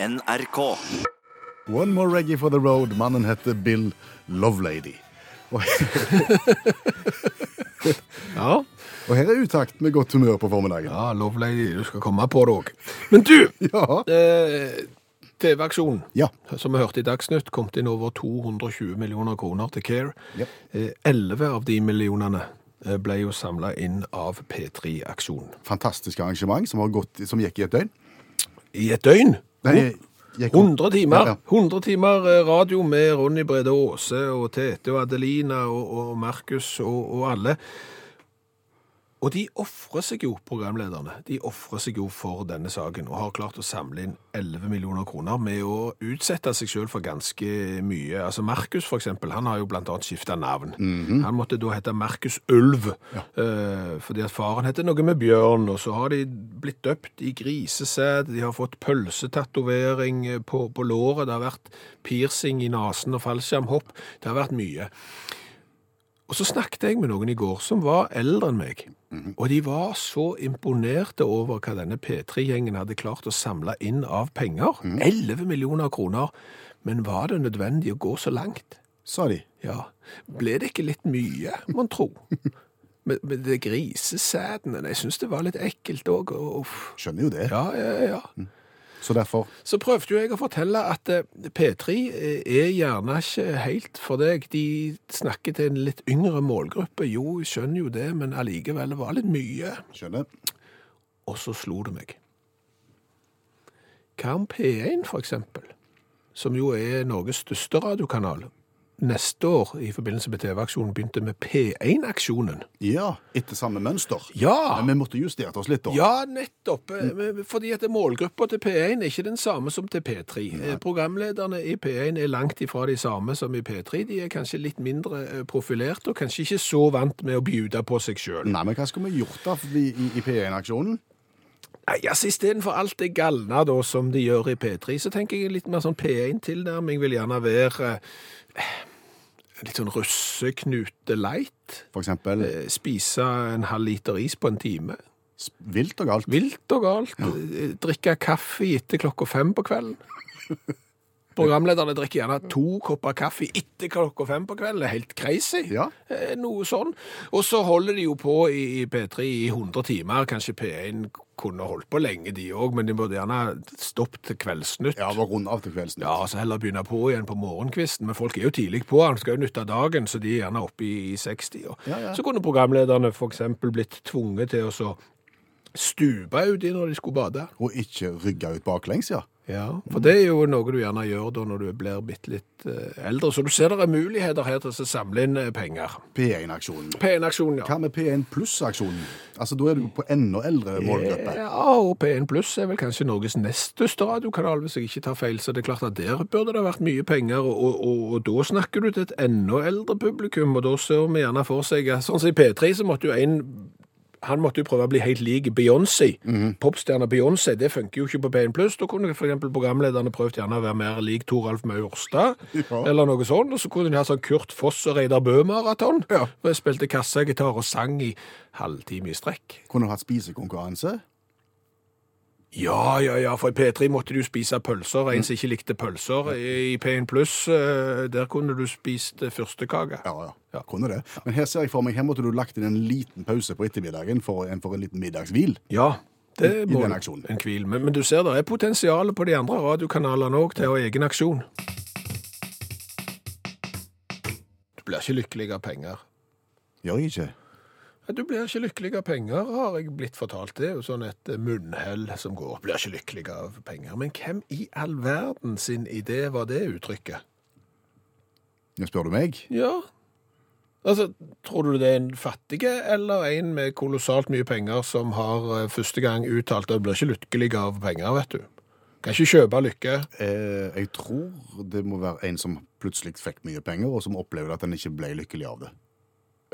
NRK. One more reggae for the road. Mannen heter Bill Lovelady. Og, Ja, og her er utakt med godt humør på formiddagen. ja Lovelady, du skal komme på det òg. Men du! Ja. Eh, TV-aksjonen Ja. som vi hørte i Dagsnytt, kom det inn over 220 millioner kroner til Care. Ja. Eh, 11 av de millionene eh, ble jo samla inn av P3-aksjonen. Fantastisk arrangement som, har gått, som gikk i et døgn. I et døgn! Nei, gikk 100 timer. Ja, ja. 100 timer eh, radio med Ronny Brede Aase og Tete og Adelina og, og Markus og, og alle. Og de ofrer seg jo, programlederne, de ofrer seg jo for denne saken og har klart å samle inn 11 millioner kroner med å utsette seg selv for ganske mye. Altså Markus for eksempel, han har jo blant annet skiftet navn. Han måtte da hete Markus Ulv, eh, fordi at faren heter noe med bjørn, og så har de blitt døpt i grisesæd, de har fått pølsetatovering eh, på, på låret, det har vært piercing i nasen og fallskjermhopp, det har vært mye. Og så snakket jeg med noen i går som var eldre enn meg. Og de var så imponerte over hva denne P3-gjengen hadde klart å samle inn av penger. 11 millioner kroner. Men var det nødvendig å gå så langt? Sa de. Ja. Ble det ikke litt mye, mon tro? Med, med det grisesædene. Jeg syns det var litt ekkelt òg. Skjønner jo det. Ja, ja, ja. Så derfor Så prøvde jo jeg å fortelle at eh, P3 er gjerne ikke helt for deg. De snakker til en litt yngre målgruppe. Jo, skjønner jo det, men allikevel var litt mye. Skjønner. Og så slo det meg. Hva om P1, for eksempel, som jo er Norges største radiokanal, neste år i forbindelse med TV-aksjonen begynte med P1-aksjonen? Ja, etter samme mønster. Ja! Men vi måtte justert oss litt da. Ja, nettopp. Mm. Fordi at målgruppa til P1 er ikke den samme som til P3. Nei. Programlederne i P1 er langt ifra de samme som i P3. De er kanskje litt mindre eh, profilert, og kanskje ikke så vant med å bjude på seg sjøl. Nei, men hva skulle vi gjort da i, i, i P1-aksjonen? Nei, altså Istedenfor alt det galne da, som de gjør i P3, så tenker jeg litt mer sånn P1-tilnærming vil gjerne være eh, litt sånn russeknute light. For eksempel Eh, Spise en halv liter is på en time. vilt og galt. Vilt og galt. Ja. Drikke kaffe etter klokka fem på kvelden. Programlederne drikker gjerne to kopper kaffe etter klokka fem på kvelden. Det er helt crazy. Ja. Eh, Noe sånn. Og så holder de jo på i i P3 i 100 timer. Kanskje P1 kunne holdt på lenge, de òg, men de burde gjerne stoppet til Kveldsnytt. Ja, var rund av til kveldsnytt. Ja, så heller begynne på igjen på morgenkvisten. Men folk er jo tidlig på, han skal jo nytte dagen, så de er gjerne oppe i, i 60. Og. Ja, ja. Så kunne programlederne eksempel blitt tvunget til å så stupe uti når de skulle bade. Og ikke rygge ut baklengs, ja. Ja, for det er jo noe du gjerne gjør da når du blir bitte litt eh, eldre. Så du ser det er muligheter her til å samle inn eh, penger. P1-aksjonen. P1-aksjonen, ja. Hva med P1 pluss-aksjonen? Altså, da er du på enda eldre målgruppe. Ja, og P1 Pluss er vel kanskje Norges nest største radiokanal, hvis jeg ikke tar feil. Så det er klart at der burde det vært mye penger, og, og, og, og da snakker du til et enda eldre publikum, og da ser vi gjerne for seg Sånn som i P3 så måtte jo en han måtte jo prøve å bli helt lik Beyoncé. Popstjerna Beyoncé, det funker jo ikke på P1 Da kunne eksempel programlederne prøvd gjerne å være mer lik Toralf Maurstad, Ja. eller noe sånt. Og så kunne de ha sånn Kurt Foss og Reidar Bø-maraton. Ja. Spilte kassagitar og sang i halvtime i strekk. Kunne hatt spisekonkurranse? Ja, ja, ja, for i P3 måtte du spise pølser. En som ikke likte pølser. I P1 Pluss, eh, der kunne du spist eh, fyrstekake. Ja, ja, ja. Kunne det. Men her ser jeg for meg, her måtte du lagt inn en liten pause på ettermiddagen for en, for en liten middagshvil. Ja, det I- i må den. En hvil. Men, men du ser det er potensial på de andre radiokanalene òg til å ha egen aksjon. Du blir ikke lykkelig av penger. Gjør jeg ikke? Du blir ikke lykkelig av penger, har jeg blitt fortalt. Det er jo sånn et eh, munnhell som går. Blir ikke lykkelig av penger. Men hvem i all verden sin idé var det uttrykket? Nå spør du meg? Ja. Altså, tror du det er en fattige eller en med kolossalt mye penger som har eh, første gang uttalt at blir ikke lykkelig av penger, vet du? Kan ikke kjøpe lykke. Eh, jeg tror det må være en som plutselig fikk mye penger, og som opplevde at en ikke ble lykkelig av det.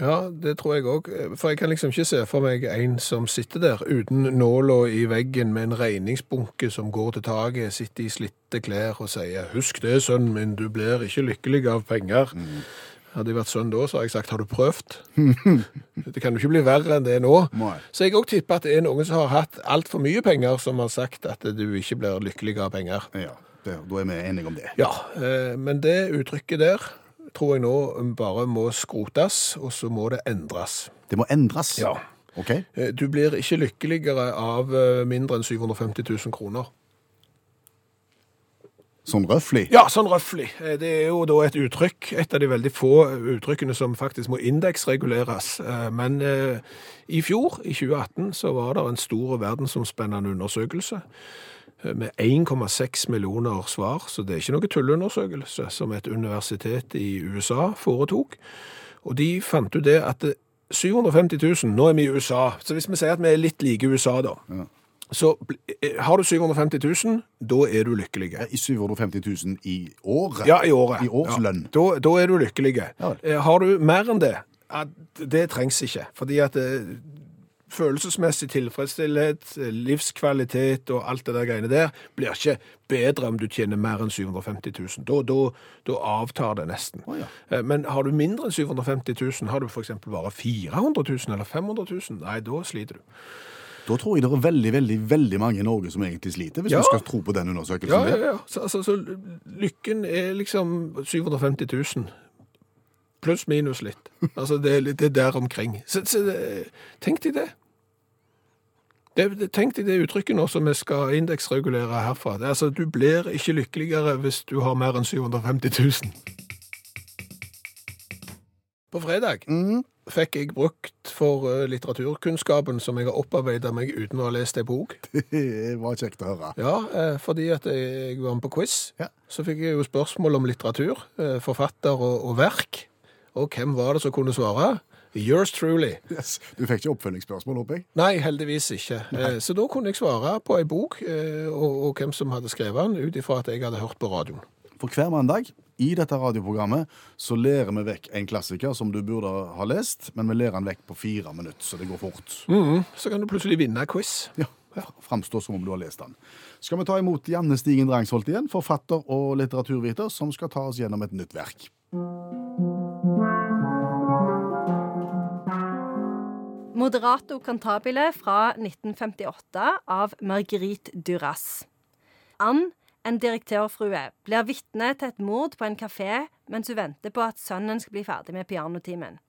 Ja, det tror jeg òg. For jeg kan liksom ikke se for meg en som sitter der uten nåla i veggen med en regningsbunke som går til taket, sitter i slitte klær og sier 'Husk det, sønnen min, du blir ikke lykkelig av penger'. Hadde jeg vært sønn da, så har jeg sagt 'har du prøvd'? det kan jo ikke bli verre enn det nå. Nei. Så jeg òg tipper at det er noen som har hatt altfor mye penger, som har sagt at du ikke blir lykkelig av penger. Ja, det, da er vi enige om det. Ja, eh, men det uttrykket der tror jeg nå bare må skrotes, og så må det endres. Det må endres. Ja. Ok? Eh, Du blir ikke lykkeligere av eh, mindre enn 750 000 kroner. Sånn røffelig. Ja, sånn røffelig. Eh, Det er jo da et uttrykk, et av de veldig få uttrykkene som faktisk må indeksreguleres. Men i fjor, i 2018, så var det en stor verdensomspennende undersøkelse med 1,6 millioner svar, så det er ikke noe tullundersøkelse som et universitet i USA foretok. Og de fant ut det at eh, 750 000, nå er vi i USA, så hvis vi sier at vi er litt like USA da, Ja. så eh, har du 750 000, da er du lykkelig. I 750 000 i året. Ja, i året. I årslønn. Ja. Da, da er du lykkelig. Ja. Eh, Har du mer enn det, det trengs ikke. Fordi at eh, følelsesmessig tilfredsstillhet, eh, livskvalitet og alt det der greiene der blir ikke bedre om du tjener mer enn 750 000. Da, da, da avtar det nesten. Oh, ja. Eh, Men har du mindre enn 750 000, har du f.eks. bare 400 000 eller 500 000, nei, da sliter du. Da tror jeg det er veldig, veldig veldig mange i Norge som egentlig sliter, hvis Ja. du skal tro på den undersøkelsen. Ja, ja, ja. Så, altså, så lykken er liksom 750 000. Pluss minus litt. Altså, det er, det er der omkring. Så, så tenk deg det. Det. Tenk deg det uttrykket nå som vi skal indeksregulere herfra. Det, altså, du blir ikke lykkeligere hvis du har mer enn 750 000. På fredag fikk jeg brukt for eh, litteraturkunnskapen som jeg har opparbeidet meg uten å ha lest ei bok. Det var kjekt å høre. Ja, eh, fordi at jeg var med på quiz. Ja. Så fikk jeg jo spørsmål om litteratur, eh, forfatter og, og verk. Og hvem var det som kunne svare? Yours truly. Yes. Du fikk ikke oppfølgingsspørsmål, håper jeg? Nei, heldigvis ikke. Nei. Så da kunne jeg svare på ei bok, eh, og, og hvem som hadde skrevet den, ut ifra at jeg hadde hørt på radioen. For hver mandag i dette radioprogrammet så lærer vi vekk en klassiker som du burde ha lest, men vi lærer den vekk på fire minutter, så det går fort. Mm, Så kan du plutselig vinne quiz. Ja, Framstå som om du har lest den. Skal vi ta imot Janne Stigen Drangsholt igjen, forfatter og litteraturviter, som skal ta oss gjennom et nytt verk. Moderato cantabile fra 1958 av Marguerite Duras. Ann, en direktørfrue, blir vitne til et mord på en kafé mens hun venter på at sønnen skal bli ferdig med pianotimen.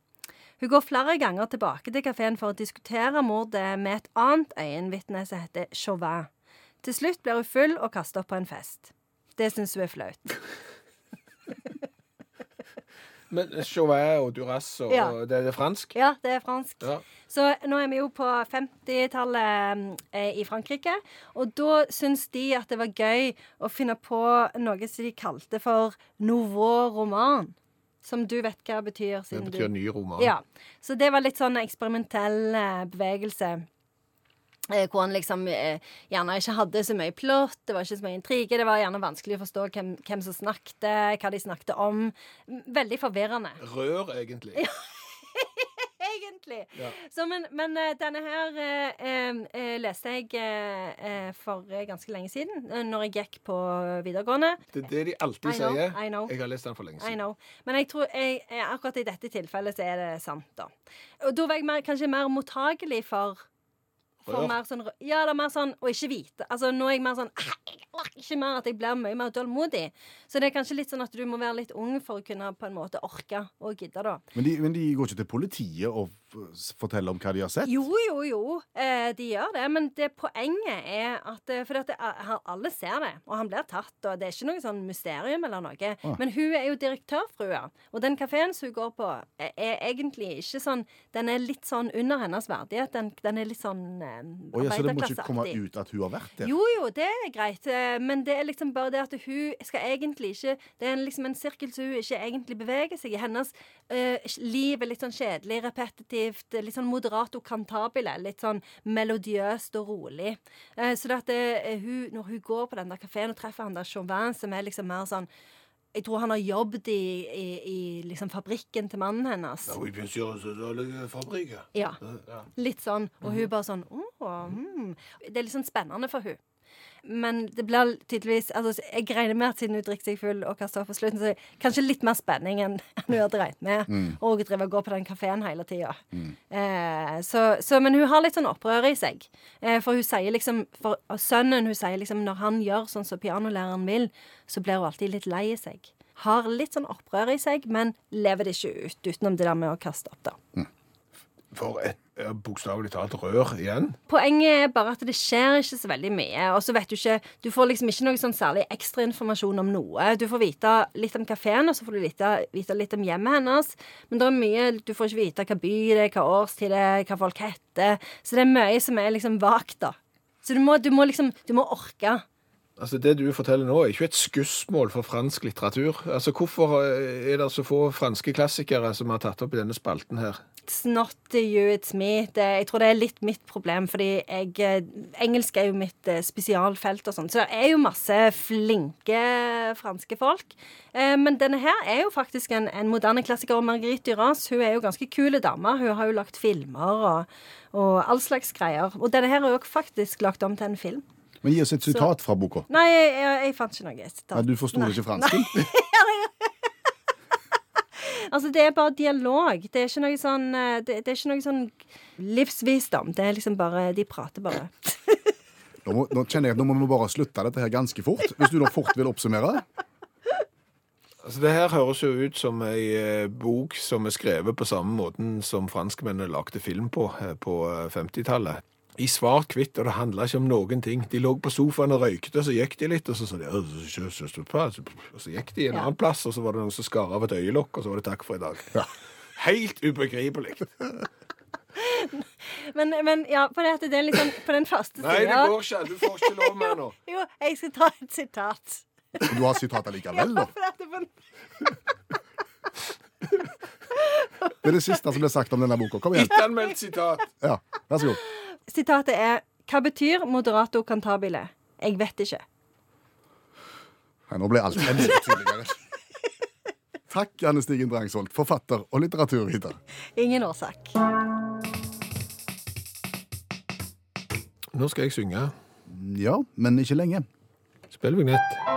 Hun går flere ganger tilbake til kafeen for å diskutere mordet med et annet øyenvitne som heter Chauvin. Til slutt blir hun full og kaster opp på en fest. Det syns hun er flaut. Men Chauvet og Duras, og Ja. det er det fransk? Ja, det er fransk. Ja. Så nå er vi jo på 50-tallet eh, i Frankrike, og da syns de at det var gøy å finne på noe som de kalte for nouveau roman. Som du vet hva betyr. Det betyr du... ny roman. Ja. Så det var litt sånn eksperimentell eh, bevegelse. Eh, hvor han liksom eh, gjerne ikke hadde så mye plott, det var ikke så mye intrige. Det var gjerne vanskelig å forstå hvem, hvem som snakket, hva de snakket om. Veldig forvirrende. Rør, egentlig. Egentlig. Ja. Så, men, men eh, denne her eh, eh, leste jeg eh, for ganske lenge siden, når jeg gikk på videregående. Det er det de alltid I sier. I know. Jeg har lest den for lenge I siden. know. Men jeg tror jeg, akkurat i dette tilfellet så er det sant, da. Og da var jeg mer, kanskje mer mottagelig for for Rør. mer sånn, ja, det er mer sånn å ikke vite. Altså, nå er jeg mer sånn «Ah, Jeg orker ikke mer at jeg blir mye mer tålmodig. Så det er kanskje litt sånn at du må være litt ung for å kunne på en måte orke og gidde, da. Men de, men de går ikke til politiet og forteller om hva de har sett? Jo, jo, jo. Eh, de gjør det. Men det poenget er at eh, For at det, alle ser det, og han blir tatt. Og det er ikke noe sånn mysterium eller noe. Ah. Men hun er jo direktørfrua, Og den kafeen som hun går på, er, er egentlig ikke sånn Den er litt sånn under hennes verdighet. Den, den er litt sånn Å ja, så det må ikke komme ut at hun har vært der? Jo, jo, det er greit, eh, men det er liksom bare det at hun skal egentlig ikke Det er liksom en sirkel som hun ikke egentlig beveger seg i. Hennes uh, liv er litt sånn kjedelig, repetitivt, eh, litt sånn moderato cantabile. Litt sånn melodiøst og rolig. Uh, så det at det, hun, når hun går på den der kafeen og treffer han der Chauvin, som er liksom mer sånn jeg tror han har jobbet i, i, i liksom fabrikken til mannen hennes. Ja, vi begynner fabrikker. Ja. Litt sånn. Og hun bare sånn Å, hmm. Det er litt sånn spennende for hun. Men det blir tydeligvis altså, Jeg regner med at siden hun drikker seg full og kaster opp på slutten, så kanskje litt mer spenning enn hun hadde regnet med. Og driver og går på den kafeen hele tida. Eh, så, så, men hun har litt sånn opprør i seg. Eh, for hun sier liksom For sønnen hun sier liksom når han gjør sånn som pianolæreren vil, så blir hun alltid litt lei seg. Har litt sånn opprør i seg, men lever det ikke ut utenom det der med å kaste opp, da. For et bokstavelig talt rør igjen. Poenget er bare at det skjer ikke så veldig mye. Og så vet du ikke Du får liksom ikke noe sånn særlig ekstrainformasjon om noe. Du får vite litt om kafeen, og så får du vite, vite litt om hjemmet hennes. Men det er mye Du får ikke vite hva by det er, hva årstid det er, hva folk heter. Så det er mye som er liksom vagt, da. Så du må, du må liksom Du må orke. Altså Det du forteller nå, er ikke et skussmål for fransk litteratur. Altså Hvorfor er det så få franske klassikere som har tatt opp i denne spalten her? It's not you, it's me. Det, jeg tror det er litt mitt problem, fordi jeg, eh, engelsk er jo mitt eh, spesialfelt og sånn. Så det er jo masse flinke franske folk. Eh, men denne her er jo faktisk en, en moderne klassiker. Og Marguerite Duras hun er jo ganske kule dame. Hun har jo lagt filmer og, og all slags greier. Og denne her er jo faktisk lagt om til en film. Men gi oss et sitat fra boka. Nei, jeg, jeg, jeg fant ikke noe sitat. Nei, du forsto ikke fransken? Altså, det er bare dialog. Det er ikke noe sånn eh, Det, det er ikke noe sånn livsvisdom. Det er liksom bare De prater bare. Nå, må, nå kjenner jeg at nå må vi bare slutte dette her ganske fort. Hvis du da fort vil oppsummere. Altså Det her høres jo ut som ei eh, bok som er skrevet på samme måten som franskmennene lagde film på eh, på eh, 50-tallet. I svart-hvitt, og det handla ikke om noen ting. De lå på sofaen og røykte, og så gikk de litt, og så sa de Og så gikk de en annen plass, og så var det noen som skar av et øyelokk, og så var det takk for i dag. Ja. Helt ubegripelig. Men, men ja, på, det, det er liksom, på den første Nei, det går ikke. Du får ikke lov mer nå. Jo, jeg skal ta et sitat. Du har sitatet likevel, da. For det er det siste som ble sagt om denne boka. Kom igjen. Ettermeldt sitat. Ja, Vær så god. Sitatet er Hva betyr moderato cantabile? Jeg vet ikke. Nei, nå ble alt enda tydeligere. Takk, Anne Stigen Drangsholt, forfatter og litteraturviter. Ingen årsak. Nå skal jeg synge. Ja, men ikke lenge. Spill vignett.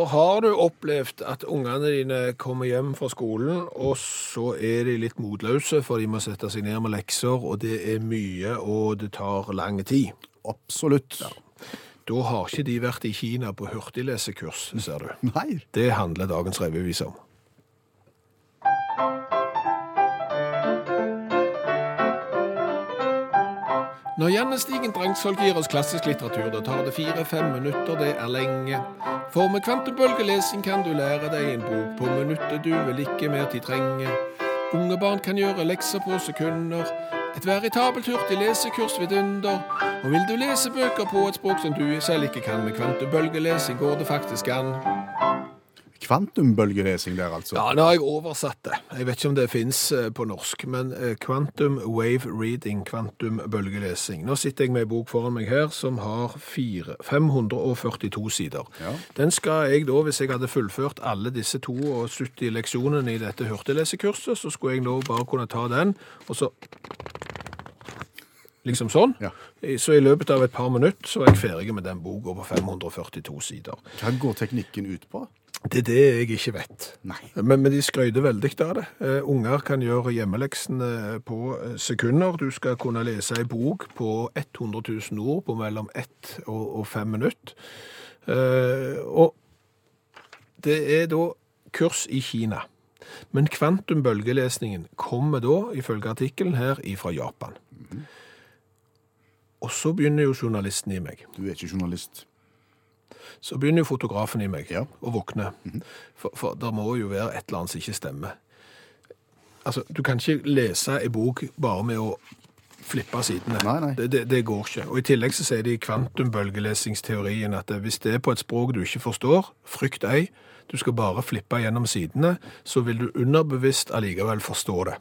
For har du opplevd at ungene dine kommer hjem fra skolen, og så er de litt motløse, for de må sette seg ned med lekser, og det er mye, og det tar lang tid? Absolutt. Da har ikke de vært i Kina på hurtiglesekurs, ser du. Nei. Det handler dagens revyvise om. Når Janne Stigen Drangsvold gir oss klassisk litteratur, da tar det fire-fem minutter, det er lenge. For med kvantebølgelesing kan du lære deg en bok på minuttet, du vil ikke mer tid trenge. Unge barn kan gjøre lekser på sekunder. Et veritabelt hurtig lesekurs vidunder. Og vil du lese bøker på et språk som du selv ikke kan, med kvantebølgelesing går det faktisk an. Kvantumbølgelesing der, altså. Ja, nå har jeg oversatt det. Jeg vet ikke om det fins på norsk, men eh, Quantum Wave Reading, kvantumbølgelesing. Nå sitter jeg med en bok foran meg her som har 4, 542 sider. Ja. Den skal jeg da, hvis jeg hadde fullført alle disse 72 leksjonene i dette hurtiglesekurset, så skulle jeg nå bare kunne ta den, og så Liksom sånn. Ja. Så i løpet av et par minutter så var jeg ferdig med den boka på 542 sider. Hva går teknikken ut på? Det er det jeg ikke vet. Men, men de skryter veldig av det. Uh, unger kan gjøre hjemmeleksene på eh, sekunder. Du skal kunne lese ei bok på 100 000 ord på mellom ett og, og fem minutter. Uh, og det er da kurs i Kina. Men kvantumbølgelesningen kommer da, ifølge artikkelen her, fra Japan. Og så begynner jo journalisten i meg. Du er ikke journalist. Så begynner jo fotografen i meg Ja. å våkne. For, for det må jo være et eller annet som ikke stemmer. Altså, du kan ikke lese ei bok bare med å flippe sidene. Nei, nei. Det, det, det går ikke. Og I tillegg så sier de i kvantumbølgelesingsteorien at hvis det er på et språk du ikke forstår, frykt ei, du skal bare flippe gjennom sidene, så vil du underbevisst allikevel forstå det.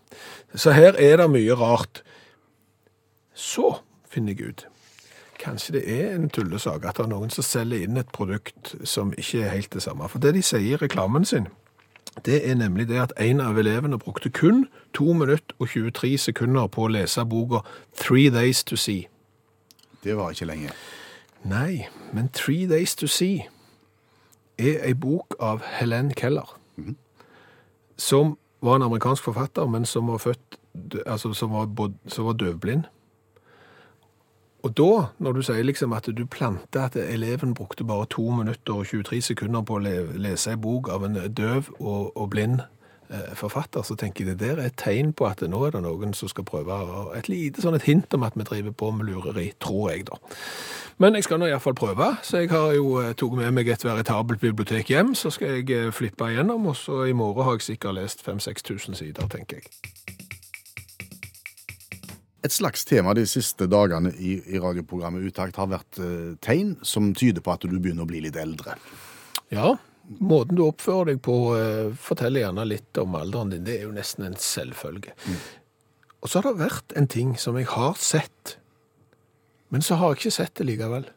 Så her er det mye rart. Så finner jeg ut Kanskje det er en tullesak at det er noen som selger inn et produkt som ikke er helt det samme. For det de sier i reklamen sin, det er nemlig det at en av elevene brukte kun to minutter og 23 sekunder på å lese boka Three Days to See. Det var ikke lenge. Nei, men Three Days to See er ei bok av Helen Keller, som var en amerikansk forfatter, men som var født, altså som var, som var døvblind. Og da, når du sier liksom at du planta at eleven brukte bare to minutter og 23 sekunder på å lese en bok av en døv og, og blind eh, forfatter, så tenker jeg det der er et tegn på at nå er det noen som skal prøve et lite sånn et hint om at vi driver på med lureri, tror jeg da. Men jeg skal nå i hvert fall prøve, så jeg har jo eh, tatt med meg et veritabelt bibliotek hjem, så skal jeg eh, flippe igjennom, og så i morgen har jeg sikkert lest 5-6 000 sider, tenker jeg. Et slags tema de siste dagene i, i radioprogrammet Utakt har vært eh, tegn som tyder på at du begynner å bli litt eldre. Ja, måten du oppfører deg på eh, forteller gjerne litt om alderen din. Det er jo nesten en selvfølge. Og så har det vært en ting som jeg har sett, men så har jeg ikke sett det likevel.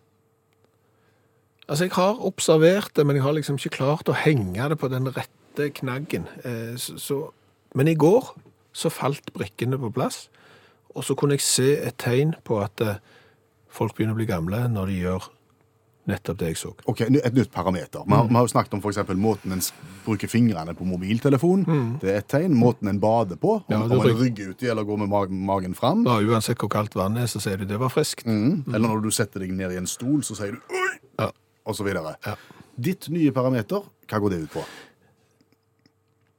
Altså, jeg har observert det, men jeg har liksom ikke klart å henge det på den rette knaggen. Eh, så, så, men i går så falt brikkene på plass, og så kunne jeg se et tegn på at eh, folk begynner å bli gamle når de gjør nettopp det jeg så. Ok, Et nytt parameter. Vi har, vi har jo snakket om for eksempel måten en bruker fingrene på mobiltelefon. Det er et tegn. Måten en bader på. Om, Ja, om en rygger uti eller går med mag magen fram. Ja, uansett hvor kaldt vannet er, så sier du det var friskt. Mm. Eller når du setter deg ned i en stol, så sier du oi, Ja. og så videre. Ja. Ditt nye parameter, hva går det ut på?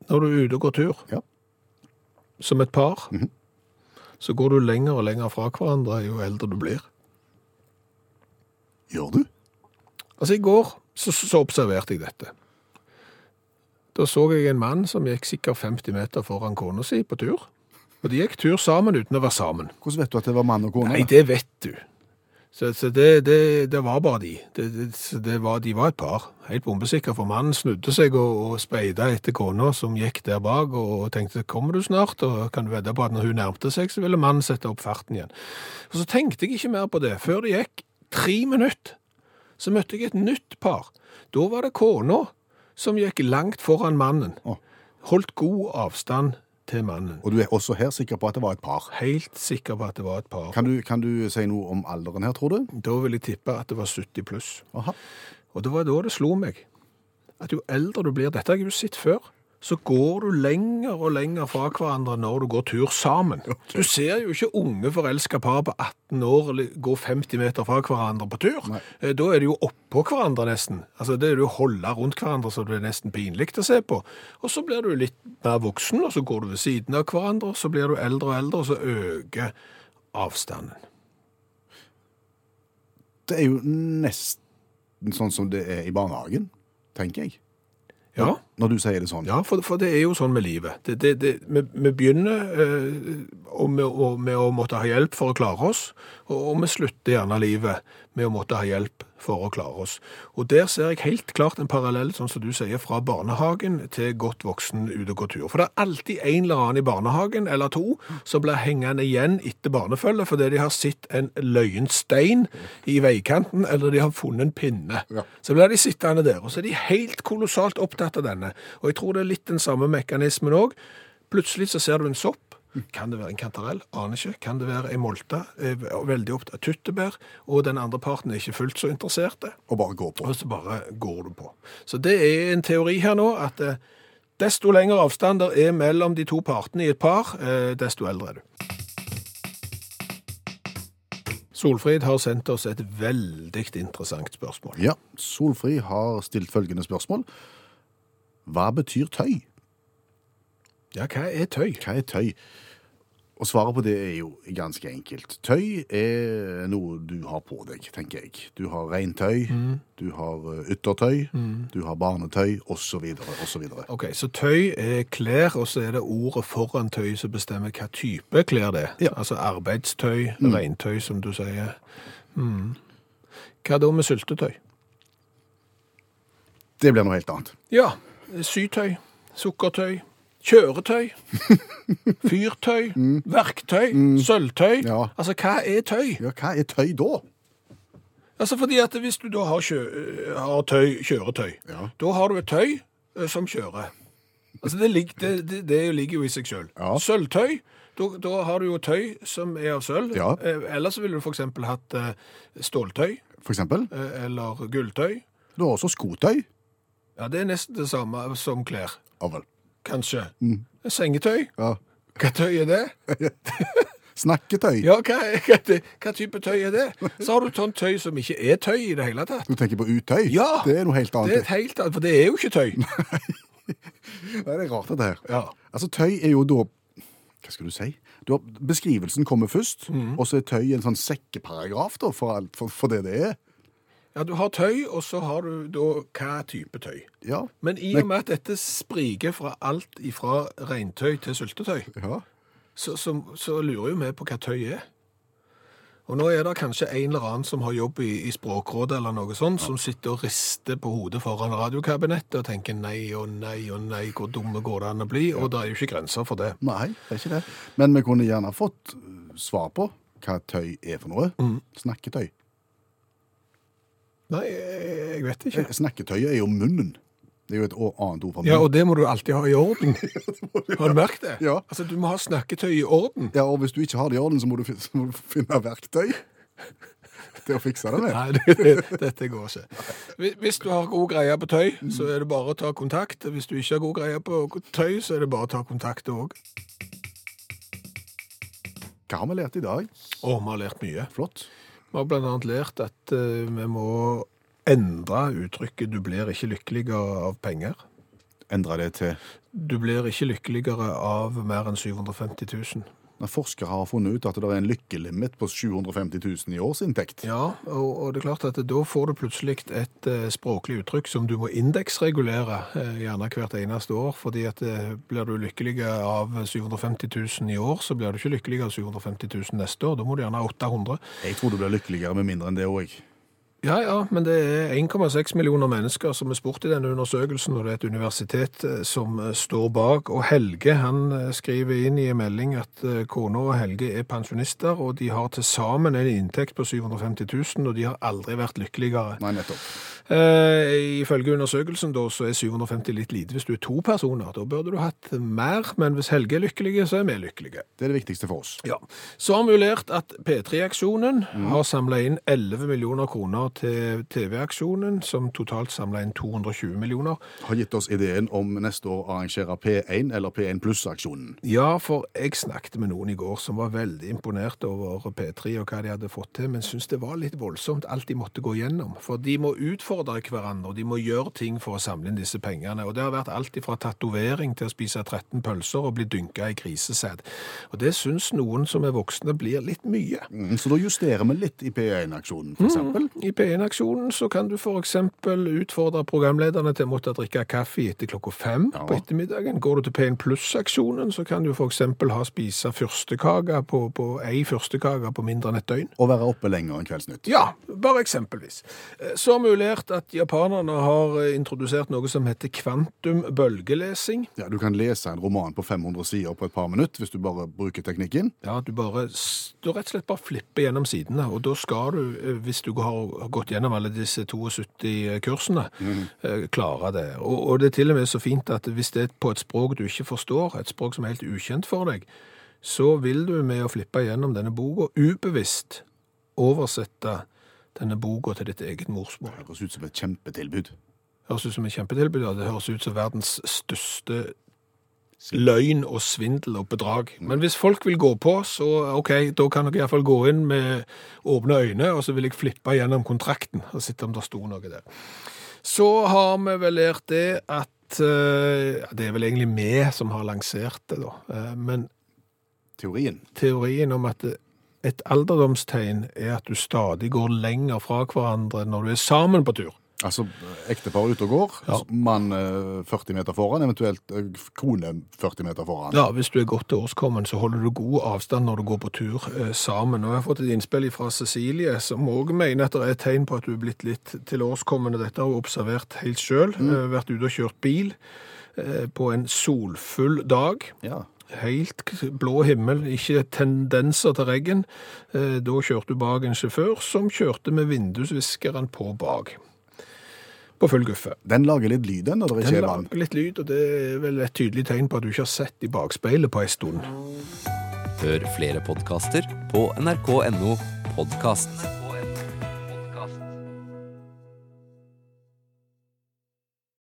Når du er ute og går tur, Ja. som et par, så går du lenger og lenger fra hverandre jo eldre du blir. Gjør du? Altså, i går så, så observerte jeg dette. Da så jeg en mann som gikk sikkert 50 meter foran kona si på tur. Og de gikk tur sammen uten å være sammen. Hvordan vet du at det var mann og kone? Nei, det vet du. Så, så det, det, det var bare de. Det, det, så det var, de var et par. Helt bombesikre. for mannen snudde seg og, og speida etter kona som gikk der bak, og tenkte 'kommer du snart?' Og kan du vedde på at når hun nærmte seg, så ville mannen sette opp farten igjen. Og så tenkte jeg ikke mer på det. Før det gikk tre minutter, så møtte jeg et nytt par. Da var det kona som gikk langt foran mannen. Holdt god avstand til mannen. Og du er også her sikker på at det var et par. Helt sikker på at det var et par. Kan du, kan du si noe om alderen her, tror du? Da vil jeg tippe at det var 70 pluss. Aha. Og det var da det slo meg at jo eldre du blir, dette har jeg jo sett før, så går du lenger og lenger fra hverandre når du går tur sammen. Du ser jo ikke unge forelska par på 18 år gå 50 meter fra hverandre på tur. Nei. Eh, Da er de jo oppå hverandre nesten. Altså Det er det å holde rundt hverandre så det er nesten pinlig å se på. Og så blir du litt mer voksen, og så går du ved siden av hverandre, og så blir du eldre og eldre, og så øker avstanden. Det er jo nesten sånn som det er i barnehagen, tenker jeg. Ja. Når du sier det sånn. Ja, for, for det er jo sånn med livet. Det, det, det, vi, vi begynner eh, og med, og, med å måtte ha hjelp for å klare oss, og, og vi slutter gjerne livet med å måtte ha hjelp for å klare oss. Og der ser jeg helt klart en parallell, sånn som du sier, fra barnehagen til godt voksen ut og gå tur. For det er alltid en eller annen i barnehagen, eller to, som blir hengende igjen etter barnefølget fordi de har sett en løyenstein i veikanten, eller de har funnet en pinne. Ja. Så blir de sittende der, og så er de helt kolossalt opptatt av denne. Og jeg tror det er litt den samme mekanismen òg. Plutselig så ser du en sopp. Kan det være en kantarell? Aner ikke. Kan det være en molte? Veldig opptatt av tyttebær. Og den andre parten er ikke fullt så interessert. Og bare går på. Og så bare går du på. Så det er en teori her nå, at eh, desto lengre avstand der er mellom de to partene i et par, eh, desto eldre er du. Solfrid har sendt oss et veldig interessant spørsmål. Ja, Solfrid har stilt følgende spørsmål. Hva betyr tøy? Ja, hva er tøy? Hva er tøy? Og svaret på det er jo ganske enkelt. Tøy er noe du har på deg, tenker jeg. Du har regntøy, du har yttertøy, yttertøy, du har barnetøy, osv., osv. Ok, så tøy er klær, og så er det ordet foran tøy som bestemmer hva type klær det er. Ja. Altså arbeidstøy, regntøy, som du sier. Mm. Hva da med syltetøy? Det blir noe helt annet. Ja, sytøy, sukkertøy, kjøretøy, fyrtøy, verktøy, sølvtøy. Ja. Altså, hva er tøy? Ja, hva er tøy da? Altså, fordi at hvis du da har, kjø har tøy, kjøretøy, Ja. da har du et tøy eh, som kjører. Altså, det, lig, det, det, det ligger jo i seg selv. Ja. Sølvtøy, Da, da har du jo tøy som er av sølv. Ja. Eh, Ellers ville du f.eks. hatt eh, ståltøy For eksempel. eh, eller gulltøy. Du har også skotøy. Ja, Det er nesten det samme som klær, Ja vel. kanskje. Sengetøy. Ja. Hva tøy er det? Snakketøy. Ja, hva, hva, hva type tøy er det? Så har du sånn tøy som ikke er tøy i det hele tatt. Du tenker på utøy? Ja. Det er noe helt annet. Det er et helt annet, for det er jo ikke tøy. Det er rart, dette her. Ja. Altså, tøy er jo da Hva skal du si? Du har, beskrivelsen kommer først, mm. og så er tøy en sånn sekkeparagraf da, for, alt, for, for det det er. Ja, du har tøy, og så har du da hva type tøy. Ja. Men i og med at dette spriker fra alt ifra regntøy til syltetøy, ja. så, så, så lurer jo vi på hva tøy er. Og nå er det kanskje en eller annen som har jobb i, i Språkrådet eller noe sånt, som sitter og rister på hodet foran radiokabinettet og tenker nei og nei og nei, hvor dumme går det an å bli? Og det er jo ikke grenser for det. Nei, det er ikke det. Men vi kunne gjerne fått svar på hva tøy er for noe. Mm. Snakketøy. Nei, jeg vet ikke. Snakketøyet er jo munnen. Det er jo et annet ord for munnen. Ja, og det må du alltid ha i orden. Har du merket det? Ja. Altså, du må ha snakketøy i orden. Ja, og hvis du ikke har det i orden, så må du, så må du finne verktøy til å fikse det med. Nei, det, det, dette går ikke. Hvis du har god greie på tøy, så er det bare å ta kontakt. Hvis du ikke har god greie på tøy, så er det bare å ta kontakt òg. Hva har vi lært i dag? Å, vi har lært mye. Flott. Vi har annet lært at eh, vi må endre uttrykket 'du blir ikke lykkeligere av penger'. Endre det til Du blir ikke lykkeligere av mer enn 750 000. når forskere har funnet ut at det er en lykkelimit på 750 000 i årsinntekt. Ja, og, og det er klart at da får du plutselig et eh, språklig uttrykk som du må indeksregulere eh, gjerne hvert eneste år, fordi at eh, blir du lykkelig av 750 000 i år, så blir du ikke lykkelig av 750 000 neste år. Da må du gjerne ha 800. Jeg tror du blir lykkeligere med mindre enn det òg. Ja, ja, men det er 1,6 millioner mennesker som er spurt i denne undersøkelsen, og det er et universitet eh, som eh, står bak. Og Helge han eh, skriver inn i en melding at kona og Helge er pensjonister, og de har til sammen en inntekt på 750 000, og de har aldri vært lykkeligere. Nei, nettopp. Eh, ifølge undersøkelsen da, så er 750 litt lite hvis du er to personer. Da burde du hatt mer, men hvis Helge er lykkelige, så er vi lykkelige. Det er det viktigste for oss. Ja. Så har vi jo lært at P3-aksjonen har samla inn 11 millioner kroner til TV-aksjonen, som totalt samla inn 220 millioner. Har gitt oss ideen om neste år å arrangere P1 eller P1 pluss-aksjonen. Ja, for jeg snakket med noen i går som var veldig imponert over P3 og hva de hadde fått til, men syntes det var litt voldsomt alt de måtte gå gjennom. For de må utfordre hverandre, og de må gjøre ting for å samle inn disse pengene. Og det har vært alt fra tatovering til å spise 13 pølser og bli dynka i grisesæd. Og det syns noen som er voksne blir litt mye. Mm, Så da justerer vi litt i P1-aksjonen, for eksempel. I P1-aksjonen så kan du f.eks. utfordre programlederne til å måtte drikke kaffe etter klokka fem Ja. på ettermiddagen. Går du til P1 Pluss-aksjonen, så kan du f.eks. ha spise fyrstekake på, på ei fyrstekake på mindre enn et døgn. Og være oppe lenger enn Kveldsnytt. Ja, bare eksempelvis. Eh, Så har vi lært at japanerne har eh, introdusert noe som heter kvantumbølgelesing. Ja, Du kan lese en roman på 500 sider på et par minutter hvis du bare bruker teknikken. Ja, du bare, du rett og slett bare flipper gjennom sidene, og da skal du, eh, hvis du har har gått gjennom alle disse 72 kursene, mm. klare det. Og, og det er til og med så fint at hvis det er på et språk du ikke forstår, et språk som er helt ukjent for deg, så vil du med å flippe gjennom denne boka ubevisst oversette denne boka til ditt eget morsmål. Det høres ut som et kjempetilbud. Høres ut som et kjempetilbud, ja. det høres ut som verdens største løgn og svindel og bedrag. Men hvis folk vil gå på, så ok, da kan dere iallfall gå inn med åpne øyne, og så vil jeg flippe gjennom kontrakten og sitte om det sto noe der. Så har vi vel lært det at eh, ja, Det er vel egentlig vi som har lansert det, da. Eh, Men Teorien. teorien om at et alderdomstegn er at du stadig går lenger fra hverandre når du er sammen på tur. Altså ektepar ute og går, Ja. mann eh, 40 meter foran, eventuelt eh, kone 40 meter foran. Ja, hvis du er godt til årskommen, så holder du god avstand når du går på tur eh, sammen. Og jeg har fått et innspill fra Cecilie, som også mener at det er et tegn på at du er blitt litt til årskommen. Dette har hun observert helt sjøl. vært ute og kjørt bil eh, på en solfull dag. Ja. Helt blå himmel, ikke tendenser til regn. Eh, Da kjørte du bak en sjåfør som kjørte med vindusviskeren på bak. På full guffe. Den lager litt lyd den når det Den ikke er vann. lager litt lyd, og det er vel et tydelig tegn på at du ikke har sett i bakspeilet på ei stund. Hør flere podkaster på nrk.no podkast.